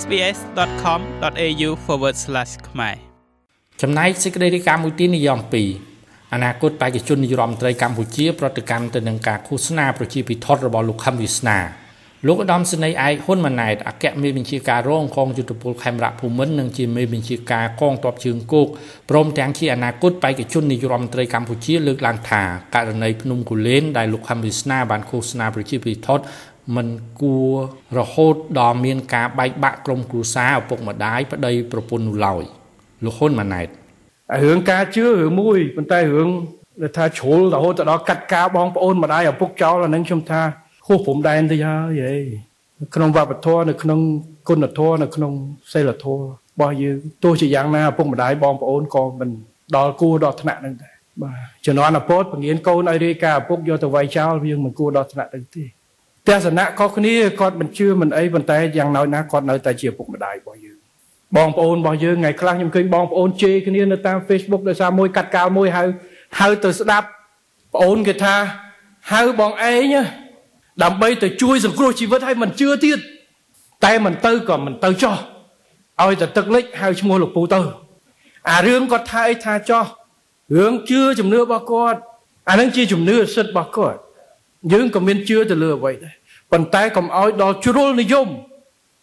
sbs.com.au/ ខ្មែរចំណែកសេចក្តីរាយការណ៍មួយទៀតនិយម2អនាគតបេក្ខជននាយរដ្ឋមន្ត្រីកម្ពុជា ប្រតិកម្មទៅនឹងការឃោសនាប្រជាពិធដ្ឋរបស់លោកខឹមវិស្នា លោកឧត្តមសេនីយ៍ឯកហ៊ុនម៉ាណែតអគ្គមេបញ្ជាការរងកងយុទ្ធពលខេមរៈភូមិន្ទនិងជាមេបញ្ជាការកងទ័ពជើងគោកព្រមទាំងជាអនាគតបេក្ខជននាយករដ្ឋមន្ត្រីកម្ពុជាលើកឡើងថាករណីភ្នំគូលែនដែលលោកខំវិស្នាបានឃោសនាប្រជាពិធដ្ឋមិនគួររហូតដល់មានការបែកបាក់ក្រុមគ្រួសារឪពុកម្ដាយប្តីប្រពន្ធនោះឡើយលោកហ៊ុនម៉ាណែតរឿងការជឿរឿងមួយប៉ុន្តែរឿងថាជ្រុលរហូតដល់កាត់ការបងប្អូនម្ដាយឪពុកចោលអានឹងខ្ញុំថា ហួសព្រំដែនទៅហើយហីក្នុងវប្បធម៌នៅក្នុងគុណធម៌នៅក្នុងសិលធម៌របស់យើងទោះជាយ៉ាងណាឪពុកម្ដាយបងប្អូនក៏មិនដល់គួរដល់ថ្នាក់នឹងដែរបាទជំនាន់អពតពងៀនកូនឲ្យរាយការឪពុកយកទៅវាយចោលយើងមិនគួរដល់ថ្នាក់នឹងទេទស្សនៈខុសគ្នាគាត់មិនជឿមិនអីប៉ុន្តែយ៉ាងណោចណាគាត់នៅតែជាឪពុកម្ដាយរបស់យើងបងប្អូនរបស់យើងថ្ងៃខ្លះខ្ញុំឃើញបងប្អូនជេរគ្នានៅតាម Facebook ដោយសារមួយកាត់កាលមួយហៅហៅទៅស្ដាប់ប្អូនគេថាហៅបងឯង ដើម្បីទៅជួយសង្គ្រោះជីវិតឲ្យមិនជឿទៀតតែមិនទៅក៏មិនទៅចោះឲ្យតែទឹកលិចហៅឈ្មោះលោកពូទៅអារឿងគាត់ថាអីថាចោះរឿងជឿជំនឿរបស់គាត់អានឹងជាជំនឿសិទ្ធិរបស់គាត់យើងក៏មានជឿទៅលើអ្វីដែរប៉ុន្តែកុំឲ្យដល់ជ្រុលនិយម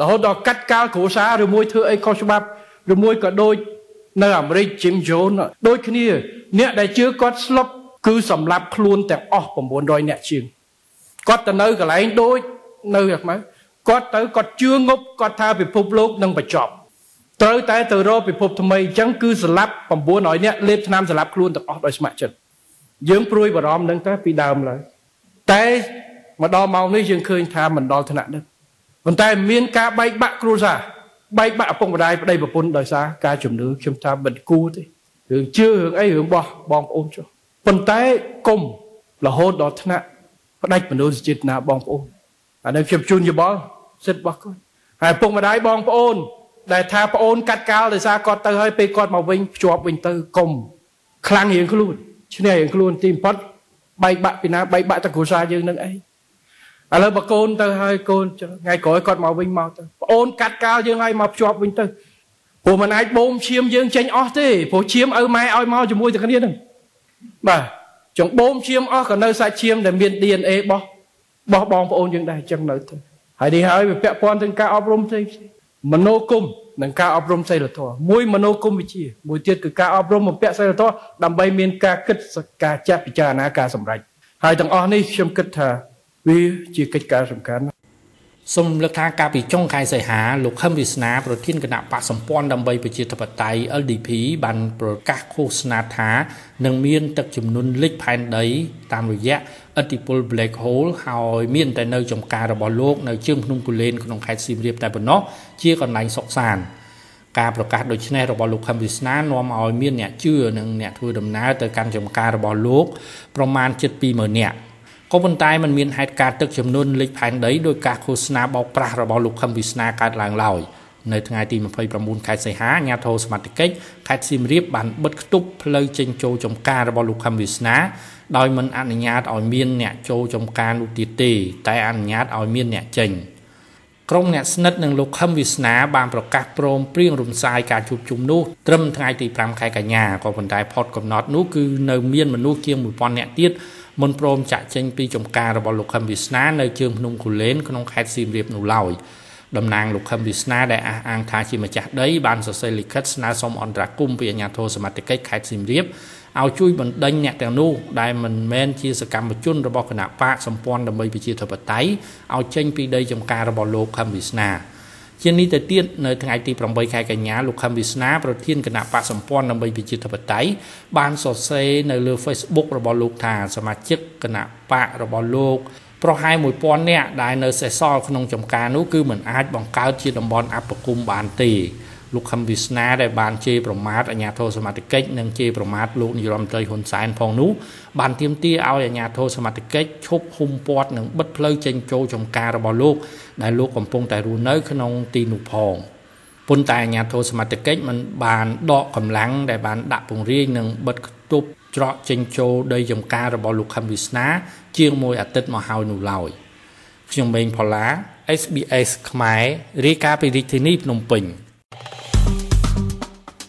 រហូតដល់កាត់កាលគ្រួសារឬមួយធ្វើអីខុសច្បាប់ឬមួយក៏ដូចនៅអាមេរិក Jim Jones ដូចគ្នា អ្នកដែលជឿគាត់ស្លុបគឺសម្លាប់ខ្លួនទាំងអស់900អ្នកជាង គាត់ទៅនៅកន្លែងដូចនៅយ៉ាងម៉េចគាត់ទៅគាត់ជឿងប់គាត់ថាពិភពលោកនឹងបញ្ចប់ត្រូវតែទៅរកពិភពថ្មីអញ្ចឹងគឺស្លាប់900នាក់លេបឆ្នាំស្លាប់ខ្លួនទាំងអស់ដោយស្ម័គ្រចិត្តយើងព្រួយបារម្ភនឹងតែពីដើមឡើយតែមកដល់ម៉ោងនេះយើងឃើញថាមិនដល់ថ្នាក់នេះប៉ុន្តែមានការបែកបាក់គ្រួសារបែកបាក់ឪពុកម្ដាយប្តីប្រពន្ធដោយសារការជំនឿខ្ញុំថាមិនគួរទេរឿងជឿរឿងអីរឿងបោះបងប្អូនចុះប៉ុន្តែគុំរហូតដល់ថ្នាក់ ផ្ដាច់មនុស្សចេតនាបងប្អូនអានេះខ្ញុំជូនយោបល់សិទ្ធិរបស់គាត់ហើយពុកម្ដាយបងប្អូន ដែលថាប្អូនកាត់កាលដោយសារគាត់ទៅហើយពេលគាត់មកវិញភ្ជាប់វិញទៅកុំខ្លាំងរៀងខ្លួនឈ្នះរៀងខ្លួនទីបំផុតបែកបាក់ពីណាបែកបាក់ទៅគ្រួសារយើងនឹងអីឥឡូវបើកូនទៅហើយកូនថ្ងៃក្រោយគាត់មកវិញមកទៅប្អូនកាត់កាលយើងឲ្យមកភ្ជាប់វិញទៅព្រោះមិនអាចបូមឈាមយើងចេញអស់ទេព្រោះឈាមឪម៉ែឲ្យមកជាមួយទៅគ្នានឹងបាទ ចង្បូមឈាមអស់ក៏នៅសាច់ឈាមដែលមាន DNA របស់របស់បងប្អូនយើងដែរអញ្ចឹងនៅទៅហើយនេះហើយវាពាក់ព័ន្ធទៅការអប់រំផ្សេងមនោគមនិងការអប់រំសិលធម៌មួយមនោគមវិជ្ជាមួយទៀតគឺការអប់រំបំពាក់សិលធម៌ដើម្បីមានការគិតការចាត់ពិចារណាការសម្រេចហើយទាំងអស់នេះខ្ញុំគិតថាវាជាកិច្ចការសំខាន់ សូមលើកថាកាលពីចុងខែសីហាលោកខឹមវិស្នាប្រធានគណៈបកសម្ព័ន្ធដើម្បីប្រជាធិបតេយ្យ LDP បានប្រកាសឃោសនាថានឹងមានទឹកជំនន់លិចផែនដី តាមរយៈឥទ្ធិពល Black Hole ហើយមានតែនៅចំការរបស់លោកនៅជើងភ្នំគូលែនក្នុងខេត្តសៀមរាបតែប៉ុណ្ណោះជាកន្លែងសុកសានការប្រកាសដូចនេះរបស់លោកខឹមវិស្នានាំឲ្យមានអ្នកជឿនិងអ្នកធ្វើដំណើរទៅកាន់ចំការរបស់លោកប្រមាណជិត20000នាក់ ក៏ប៉ុន្តែมันមានហេតុការណ៍ទឹកចំនួនលេខផែនដីដោយការឃោសនាបោកប្រាស់របស់លោកខឹមវិស្នាកើតឡើងឡើយនៅថ្ងៃទី29ខែសីហាអាជ្ញាធរសមត្ថកិច្ចខេត្តសៀមរាបបានបិទគប់ផ្លូវចេញចូលចំការរបស់លោកខឹមវិស្នាដោយមិនអនុញ្ញាតឲ្យមានអ្នកចូលចំការនោះទៀតទេ តែអនុញ្ញាតឲ្យមានអ្នកចេញក្រុមអ្នកស្និទ្ធនឹងលោកខឹមវិស្នាបានប្រកាសព្រមព្រៀងរំសាយការជួបជុំនោះត្រឹមថ្ងៃទី5ខែកញ្ញាក៏ប៉ុន្តែផុតកំណត់នោះគឺនៅមានមនុស្សជាង1000នាក់ទៀត មិនព្រមចាក់ចេញពីចំការរបស់លោកខឹមវាសនានៅជើងភ្នំគូលែនក្នុងខេត្តសៀមរាបនោះឡើយតំណាងលោកខឹមវាសនាដែលអះអាងថាជាម្ចាស់ដីបានសរសេរលិខិតស្នើសុំអន្តរាគមន៍ពីអាជ្ញាធរសមត្ថកិច្ចខេត្តសៀមរាបឲ្យជួយបណ្ដេញអ្នកទាំងនោះដែលមិនមែនជាសកម្មជនរបស់គណៈបកសម្ព័ន្ធដើម្បីប្រជាធិបតេយ្យឲ្យចេញពីដីចំការរបស់លោកខឹមវាសនា ជានេះទៅទៀតនៅថ្ងៃទី8ខែកញ្ញាលោកខំវិស្នាប្រធានគណៈបកសម្ព័ន្ធដើម្បីប្រជាធិបតេយ្យបានសរសេរនៅលើ Facebook របស់លោកថាសមាជិកគណៈបករបស់លោកប្រហែល1000នាក់ដែលនៅសេសសល់ក្នុងចំការនោះគឺមិនអាចបង្កើតជាតំបន់អបគុំបានទេ លោកខំវិស្នាដែលបានជេរប្រមាថអាជ្ញាធរសមត្ថកិច្ចនិងជេរប្រមាថលោកនាយរដ្ឋមន្ត្រីហ៊ុនសែនផងនោះបានទាមទារឲ្យអាជ្ញាធរសមត្ថកិច្ចឈប់ហុំព័ទ្ធនិងបិទផ្លូវចេញចូលចំការរបស់លោកដែលលោកកំពុងតែរស់នៅក្នុងទីនោះផងប៉ុន្តែអាជ្ញាធរសមត្ថកិច្ចមិនបានដកកម្លាំងដែលបានដាក់ពង្រាយនិងបិទគប់ច្រកចេញចូលដីចំការរបស់លោកខំវិស្នាជាងមួយអាទិត្យមកហើយនោះឡើយខ្ញុំម៉េងផល្លា SBS ខ្មែររាយការណ៍ពីរាជធានីភ្នំពេញ